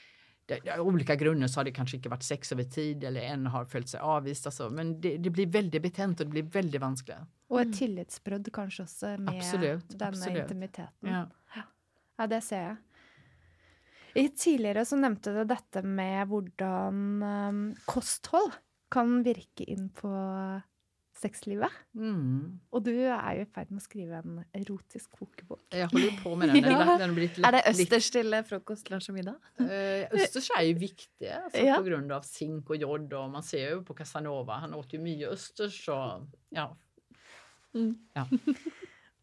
av olika grunder så har det kanske inte varit sex över tid eller en har följt sig avvist. Alltså, men det, det, blir väldigt betänt och det blir väldigt vanskligt. Och ett mm. tillitsbrott kanske också med absolut, denna absolut. intimiteten. Ja. ja, det ser jag. I tidigare så nämnde du detta med hur um, kosthåll kan virka in på sexlivet. Mm. Och du är ju i färd med att skriva en erotisk kokbok. Jag håller på med den. den, ja. den lätt, är det östers till frukost, lunch och middag? Uh, östers är ju viktiga alltså, ja. på grund av zink och jod och man ser ju på Casanova, han åt ju mycket östers och ja. Mm. ja.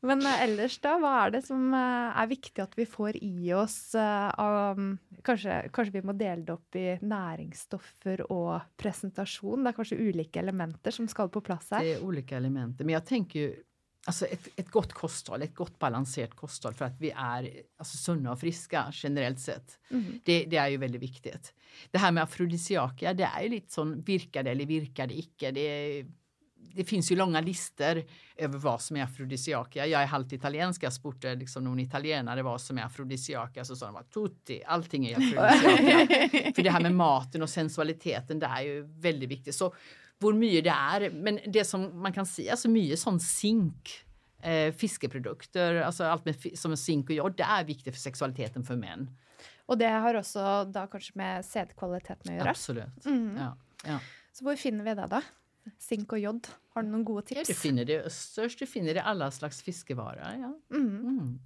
Men uh, ellers da, hva er det som uh, er viktig at vi får i oss uh, av kanskje, kanskje, vi må dele det opp i næringsstoffer og presentasjon? Det er kanskje ulike elementer som skal på plats här? Det är olika elementer, men jag tänker ju Alltså ett, ett gott kosthåll, ett gott balanserat kosthåll för att vi är alltså, sunda och friska generellt sett. Mm. Det, det, är ju väldigt viktigt. Det här med afrodisiaka, det är ju lite sån virkade eller virkade icke. Det det finns ju långa listor över vad som är afrodisiaka. Jag är halvt italiensk, jag spurte liksom någon italienare vad som är afrodisiaka så sa de att tutti, allting är afrodisiaka. För det här med maten och sensualiteten, det är ju väldigt viktigt. Så hvor mycket det är, men det som man kan se, alltså mycket sån zink eh, fiskeprodukter, alltså allt med som zink och jod, det är viktigt för sexualiteten för män. Och det har också då kanske med sädkvaliteten att göra? Absolut. Mm. Ja, ja. Så var finner vi det då? Zink och jod. Har du några goda tips? Ja, du finner det östers, du finner det i alla slags fiskevaror. Ja. Mm. Mm.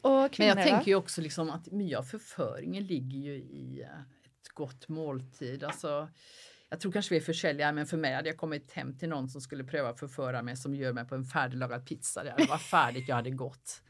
Och kvinnor, Men jag tänker ju också liksom att mycket av förföringen ligger ju i eh, ett gott måltid. Alltså, jag tror kanske vi är försäljare, men för mig hade jag kommit hem till någon som skulle pröva förföra mig som gör mig på en färdiglagad pizza. Det varit färdigt, jag hade gått.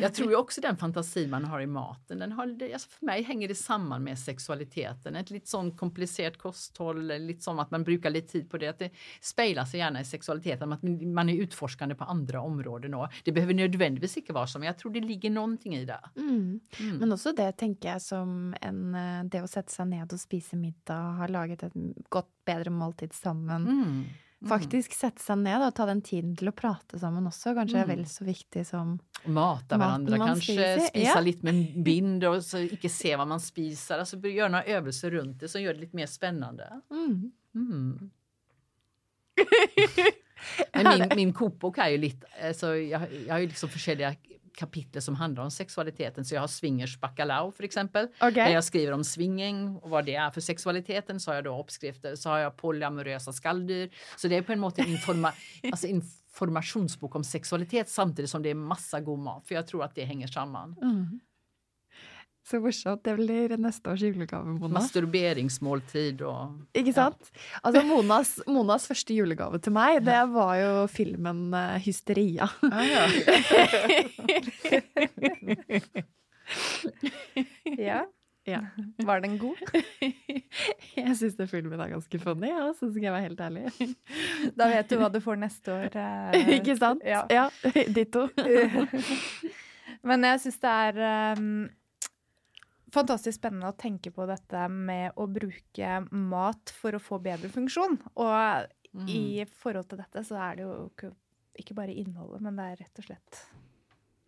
Jag tror ju också den fantasi man har i maten, den har, alltså för mig hänger det samman med sexualiteten. Ett lite sån komplicerat kosthåll, lite som att man brukar lite tid på det. Att det speglar sig gärna i sexualiteten, att man- är utforskande på andra områden. Och det behöver nödvändigtvis inte vara så, men jag tror det ligger någonting i det. Mm. Mm. Men også det tenker jeg som en eh, Det å sette seg ned og spise middag, ha laget et godt, bedre måltid sammen. Mm. Mm. Faktisk sette seg ned og ta den tiden til å prate sammen også, kanskje er Mm. vel så viktig som Mata varandra, man kanske spiser, spisa ja. lite med en bind och så inte se vad man spisar. Alltså göra några övelser runt det som gör det lite mer spännande. mm. Mm. Men min, min kokbok är ju lite, alltså jag, jag har ju liksom olika kapitel som handlar om sexualiteten. Så jag har swingers bacalao för exempel. Ok. Där jag skriver om swinging och vad det är för sexualiteten. Så har jag då uppskrifter. Så har jag polyamorösa skalldyr. Så det är på en måte informa, alltså informationsbok om sexualitet samtidigt som det är massa god mat. För jag tror att det hänger samman. Mm. Så morsomt. Det blir neste års julegave, Mona. Masturberingsmåltid och... Ikke sant? Altså, Monas, Monas første julegave til meg, det var jo filmen eh, Hysteria. Ah, ja. Ja. Ja. Var den god? Jeg syns den filmen er ganske funny, ja, så skal jeg være helt ærlig. Da vet du hva du får neste år. eh, Ikke sant? Ja. Ja, ditto. Men jeg syns det er um, fantastisk spennende å tenke på dette med å bruke mat for å få bedre funksjon. Og Mm. i forhold til dette så er det jo ikke, ikke bare innholdet, men det er rett og slett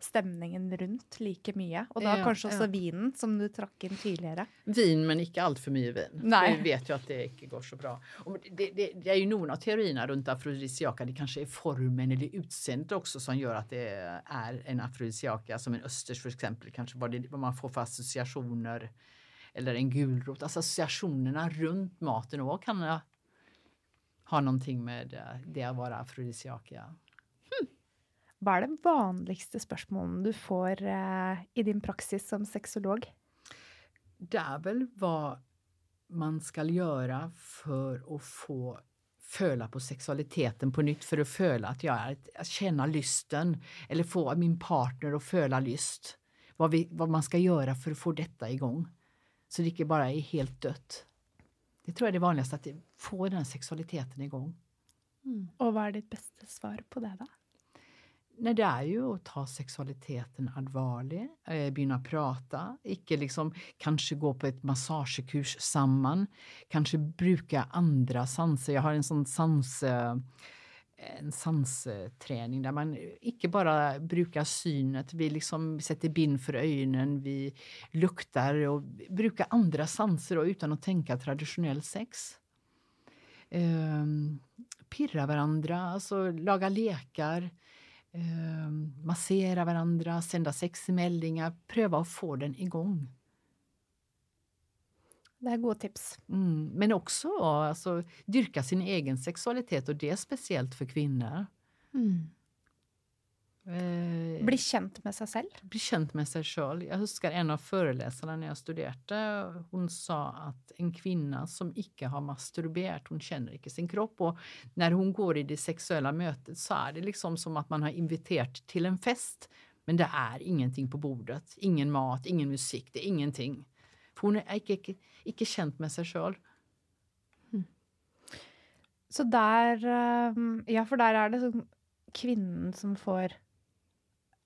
stemningen rundt like mye. Og da Ja, kanskje også ja. vinen, som du trakk inn tidligere. Vin men inte allt för mycket vin. Nej. Vi vet ju att det inte går så bra. Och det, det, det är ju någon av teorierna runt afrodisiaka. Det kanske är formen eller utseendet också som gör att det är en afrodisiaka som en östers för exempel. Kanske vad, det, vad man får för associationer. Eller en gulrot. Alltså associationerna runt maten och kan ha- någonting med det att vara afrodisiaka. Hva er det vanligste spørsmålene du får eh, i din praksis som sexolog? det är väl vad man ska göra för att få föla på sexualiteten på nytt, för att föla att jag är, att känna lysten eller få min partner att föla lyst. Vad, vi, vad man ska göra för att få detta igång. Så det inte bara är helt dött. Det tror jag är det vanligaste, att få den sexualiteten igång. Og hva er ditt beste svar på det, da? Nej, det är ju att ta sexualiteten allvarlig, eh, börja prata, icke liksom kanske gå på ett massagekurs samman, kanske bruka andra sanser. Jag har en sån sans eh, en sansträning där man icke bara brukar synet, vi liksom sätter bind för ögonen, vi luktar och brukar andra sanser och utan att tänka traditionell sex. Eh, pirra varandra, alltså laga lekar, ehm, massera varandra, sända sexmeldingar. Pröva att få den igång. Det er gode tips. Mm. Men också alltså, dyrka sin egen sexualitet och det är speciellt för kvinnor. Mm. Eh, Bli kjent med seg selv. bli känd med sig själv. Jag huskar en av föreläsarna när jag studerade. Hon sa att en kvinna som icke har masturberat, hon känner inte sin kropp. Och när hon går i det sexuella mötet så är det liksom som att man har inviterat till en fest. Men det är ingenting på bordet. Ingen mat, ingen musik, det är ingenting. För hon är icke, icke, icke känd med sig själv. Så der um, Ja, for der er det sånn kvinnen som får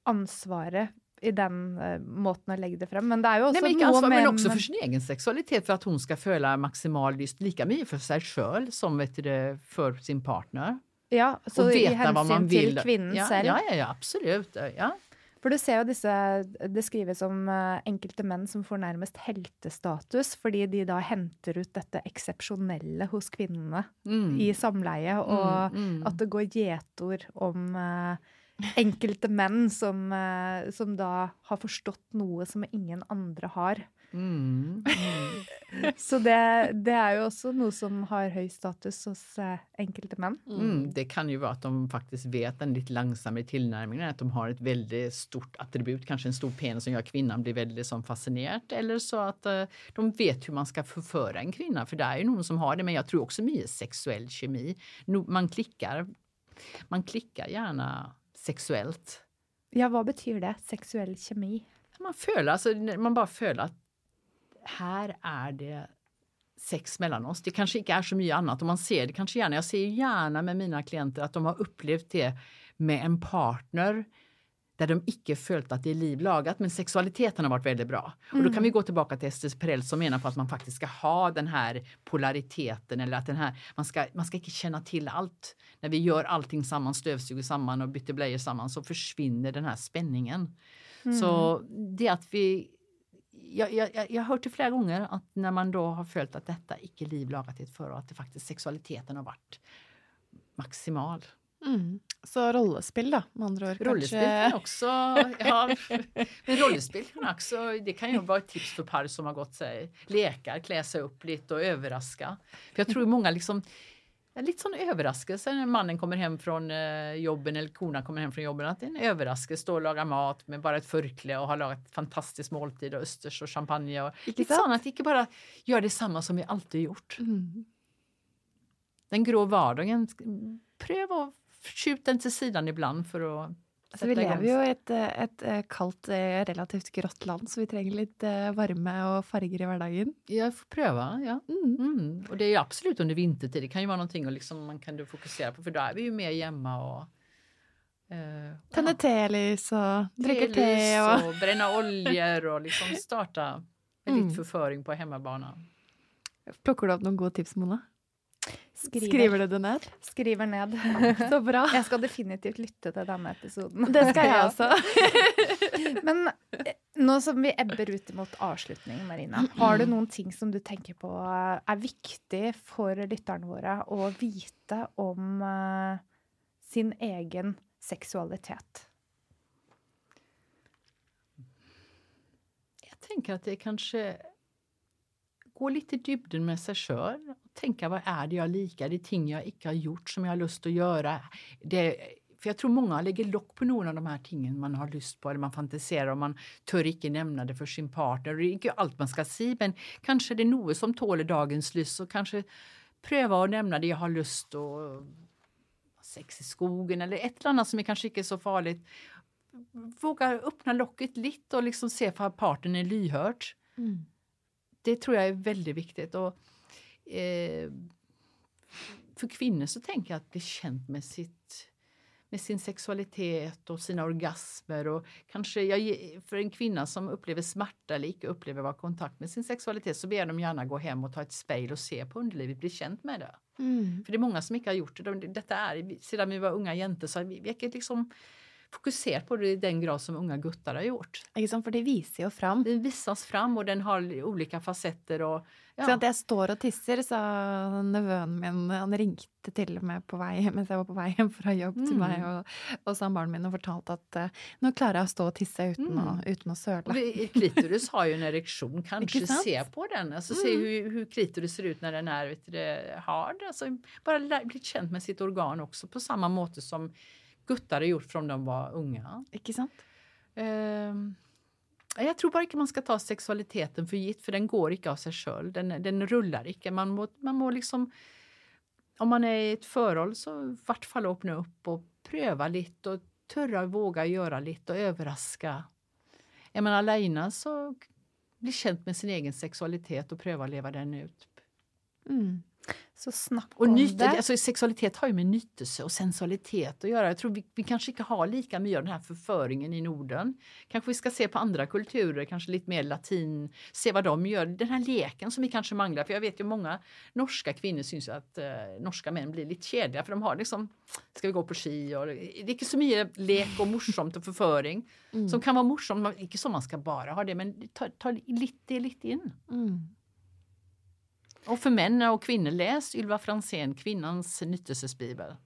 ansvaret i den uh, måten å legge det frem. Men det er jo også Nej, men, ansvar, med men också för sin egen sexualitet, för att hon ska føle maximal lyst lika mycket för sig själv som vet du, för sin partner. Ja, så och i veta vad man hensyn til vill. kvinnen ja, selv. Ja, ja, ja, absolut. Ja. For du ser jo disse Det skrives om eh, enkelte menn som får nærmest heltestatus fordi de da henter ut dette eksepsjonelle hos kvinnene Mm. i samleie, og mm, mm. at det går gjetord om eh, enkelte menn som, eh, som da har forstått noe som ingen andre har. Mm. Mm. Så det, det er jo også noe som har høy status hos eh, enkelte menn. Mm. Det kan ju vara att de faktiskt vet den lite långsammare tillnärmningen, att de har ett väldigt stort attribut, kanske en stor penis som gör kvinnan blir väldigt som fascinerad eller så att eh, de vet hur man ska förföra en kvinna, för det är ju någon som har det, men jag tror också mycket sexuell kemi. No, man klickar, man klickar gärna sexuellt. Ja, hva betyr det? Seksuell kjemi? Man føler, alltså, man bara føler att här är det sex mellan oss. Det kanske inte är så mycket annat och man ser det kanske gärna. Jag ser gärna med mina klienter att de har upplevt det med en partner där de icke följt att det är livlagat men sexualiteten har varit väldigt bra. Och då kan vi gå tillbaka till Estes Perel som menar på att man faktiskt ska ha den här polariteten eller att den här, man ska, man ska inte känna till allt. När vi gör allting samman, stövsuger samman och byter blöjor samman så försvinner den här spänningen. Så det att vi jag, jag, jag har hört det flera gånger att när man då har följt att detta icke livlagat i ett förhåll, att det faktiskt sexualiteten har varit maximal. Mm. Så rollespill, da, med andre ord. Rollespel Kanskje kan också, ja, men rollespel kan också, det kan ju vara ett tips för par som har gått sig, lekar, klä sig upp lite och överraska. För jag tror många liksom, lite sån överraskelse när mannen kommer hem från eh, jobben eller korna kommer hem från jobben. Att det är en överraskelse, stå och laga mat med bara ett förkläde och har lagat fantastisk måltid och östers och champagne. Och, lite sånt att inte bara gör detsamma som vi alltid gjort. Mm. Den grå vardagen, pröv att skjuta den till sidan ibland för att Altså, vi lever jo i et, eh, et eh, kaldt, eh, relativt grått land, så vi trenger litt eh, varme og farger i hverdagen. Jag får pröva, ja. Mm. Mm. Och det är ju absolut under vintertid. Det kan ju vara någonting och liksom man kan fokusera på för då är vi ju mer hemma och eh, Tenne telys og drikke te og och bränna oljor och liksom starta en Mm. förföring på hemmabana. Plukker du opp noen gode tips, Mona? Skriver, Skriver du det ned? skriver ned. Så bra. Jeg skal definitivt lytte til denne episoden. Det skal jeg også. Men eh, nå som vi ebber ut mot avslutning, Marina, har du noen ting som du tenker på er viktig for lytterne våre å vite om eh, sin egen seksualitet? Jag tänker att det kanske gå lite i dybden med sig själv. och Tänka vad är det jag likar? Det är ting jag inte har gjort som jag har lust att göra. Det, för jag tror många lägger lock på någon av de här tingen man har lust på eller man fantiserar och man tör icke nämna det för sin partner. Det är inte allt man ska säga men kanske det är något som tåler dagens lust och kanske pröva att nämna det jag har lust att sex i skogen eller ett eller annat som är kanske inte är så farligt. Våga öppna locket lite och liksom se om partnern är lyhörd. Mm. Det tror jag är väldigt viktigt. Och, eh, för kvinnor så tänker jag att bli känd med, sitt, med sin sexualitet och sina orgasmer. Och kanske jag, för en kvinna som upplever smärta eller icke upplever att vara kontakt med sin sexualitet så ber de gärna gå hem och ta ett spejl och se på underlivet, bli känd med det. Mm. För det är många som inte har gjort det. De- Detta är, sedan vi var unga jenter så har vi, vi liksom fokuserat på det i den grad som unga guttar har gjort. Sant? For det viser jo fram. Den visas fram och den har olika facetter. Och, Så at jeg står og tisser, sa nevøen min. Han ringte til og med på vei mens jeg var på vei hjem fra jobb Mm. meg og, og samboeren min og fortalte at eh, nå klarer jeg å stå og tisse uten, å, Mm. å Och søle. vi- Klitoris har ju en erektion, kanske se på den. Alltså se Mm. hur, hur klitoris ser ut när den är vet du, det, hard. Alltså, bara bli känd med sitt organ också på samma måte som guttar har gjort från de var unga. Ikke sant? Ehm, jag tror bara inte man ska ta sexualiteten för gitt, för den går inte av sig själv. Den, den rullar inte. Man må, man må liksom, om man är i ett förhåll så i vart fall öppna upp och pröva lite och törra våga göra lite och överraska. Är man alena så bli känd med sin egen sexualitet och pröva leva den ut. Mm. Så snakk Och om nyte, det. alltså sexualitet har ju med nytelse och sensualitet att göra. Jag tror vi, vi kanske inte har lika mycket av den här förföringen i Norden. Kanske vi ska se på andra kulturer, kanske lite mer latin, se vad de gör. Den här leken som vi kanske manglar. För jag vet ju många norska kvinnor syns ju att eh, norska män blir lite kedliga för de har liksom, ska vi gå på ski? Och, det är inte så mycket lek och morsomt och förföring Mm. som kan vara morsomt. Inte som man ska bara ha det, men ta, ta lite, lite in. Mm. Och för män och kvinnor, läs Ylva Franzén, Kvinnans nyttelsesbibel.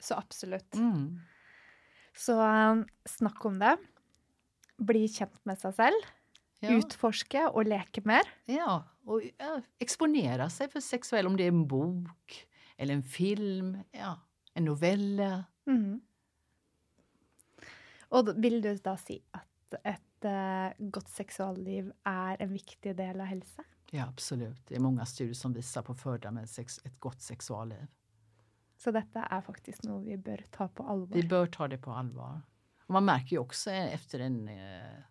Så absolutt. Mm. Så um, snakk om det. Bli kjent med seg selv. Ja. Utforske og leke mer. ja, och ja, exponera sig för sexuell, om det är en bok eller en film, ja, en novell. Mhm. Og da- vil du da si at et eh, godt seksualliv er en viktig del av helse? Ja, absolut. Det är många studier som visar på fördelar med sex, ett gott sexualliv. Så dette er faktisk noe vi bør ta på alvor. Vi bör ta det på allvar. Och man märker ju också efter en, eh,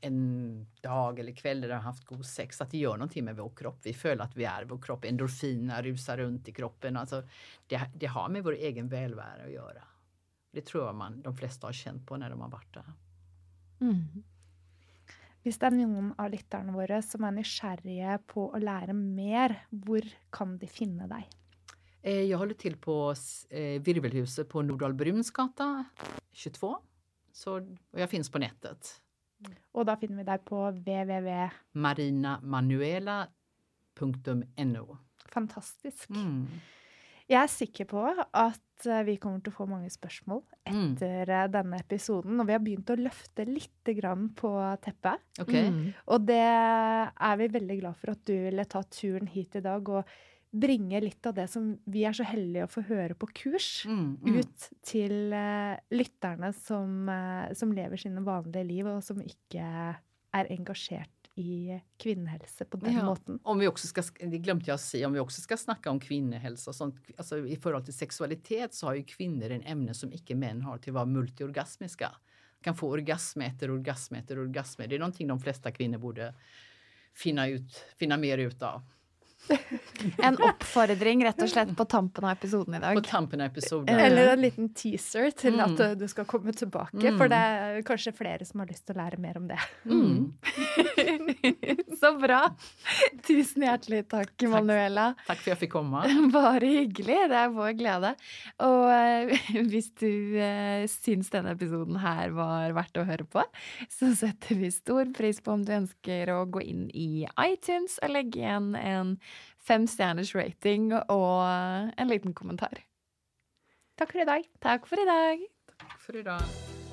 en dag eller kväll där har haft god sex att det gör någonting med vår kropp. Vi följer att vi är vår kropp. Endorfinerna rusar runt i kroppen. Alltså, det, det har med vår egen välvärde att göra. Det tror jag man, de flesta har känt på när de har varit där. Mm. Hvis det er noen av lytterne våre som er nysgjerrige på å lære mer, hvor kan de finne deg? Eh, Jag håller till på eh, Virvelhuset på Nordahl Brunsgata 22. Så, och jag finns på nätet. Og da finner vi deg på www. marinamanuela.no. Fantastisk. Mm. Jeg er sikker på at eh, vi kommer til å få mange spørsmål Mm. etter eh, denne episoden. Og vi har begynt å løfte litt grann på teppet. Okej. Mm. Og det er vi veldig glad for at du ville ta turen hit i dag og bringe litt av det som vi er så heldige å få høre på kurs, Mm, mm. ut til eh, lytterne som, som lever sine vanlige liv, og som ikke er engasjert i kvinnehelse på den Ja. måten. Om vi också ska, det glömde jag säga, om vi också ska snacka om kvinnohälsa och sånt, alltså i förhållande till sexualitet så har ju kvinnor en ämne som icke män har till att vara multiorgasmiska. Kan få orgasm efter orgasm efter orgasm. Det är någonting de flesta kvinnor borde finna, ut, finna mer ut av. En oppfordring rett og slett på tampen av episoden i På tampen av episoden. Eller en liten teaser til Mm. at eh, du skal komme tilbake, Mm. for det er kanskje flere som har lyst til å lære mer om det. Mm. Så bra! Tusen hjertelig takk, Manuela. Tack för att jag fick komma. Bare hyggelig. Det er vår glede. Og eh, hvis du eh, syns denne episoden her var verdt å høre på, så setter vi stor pris på om du ønsker å gå inn i iTunes og legge igjen en femstjerners rating og en liten kommentar. Takk for i dag. Takk for i dag. Tack för idag.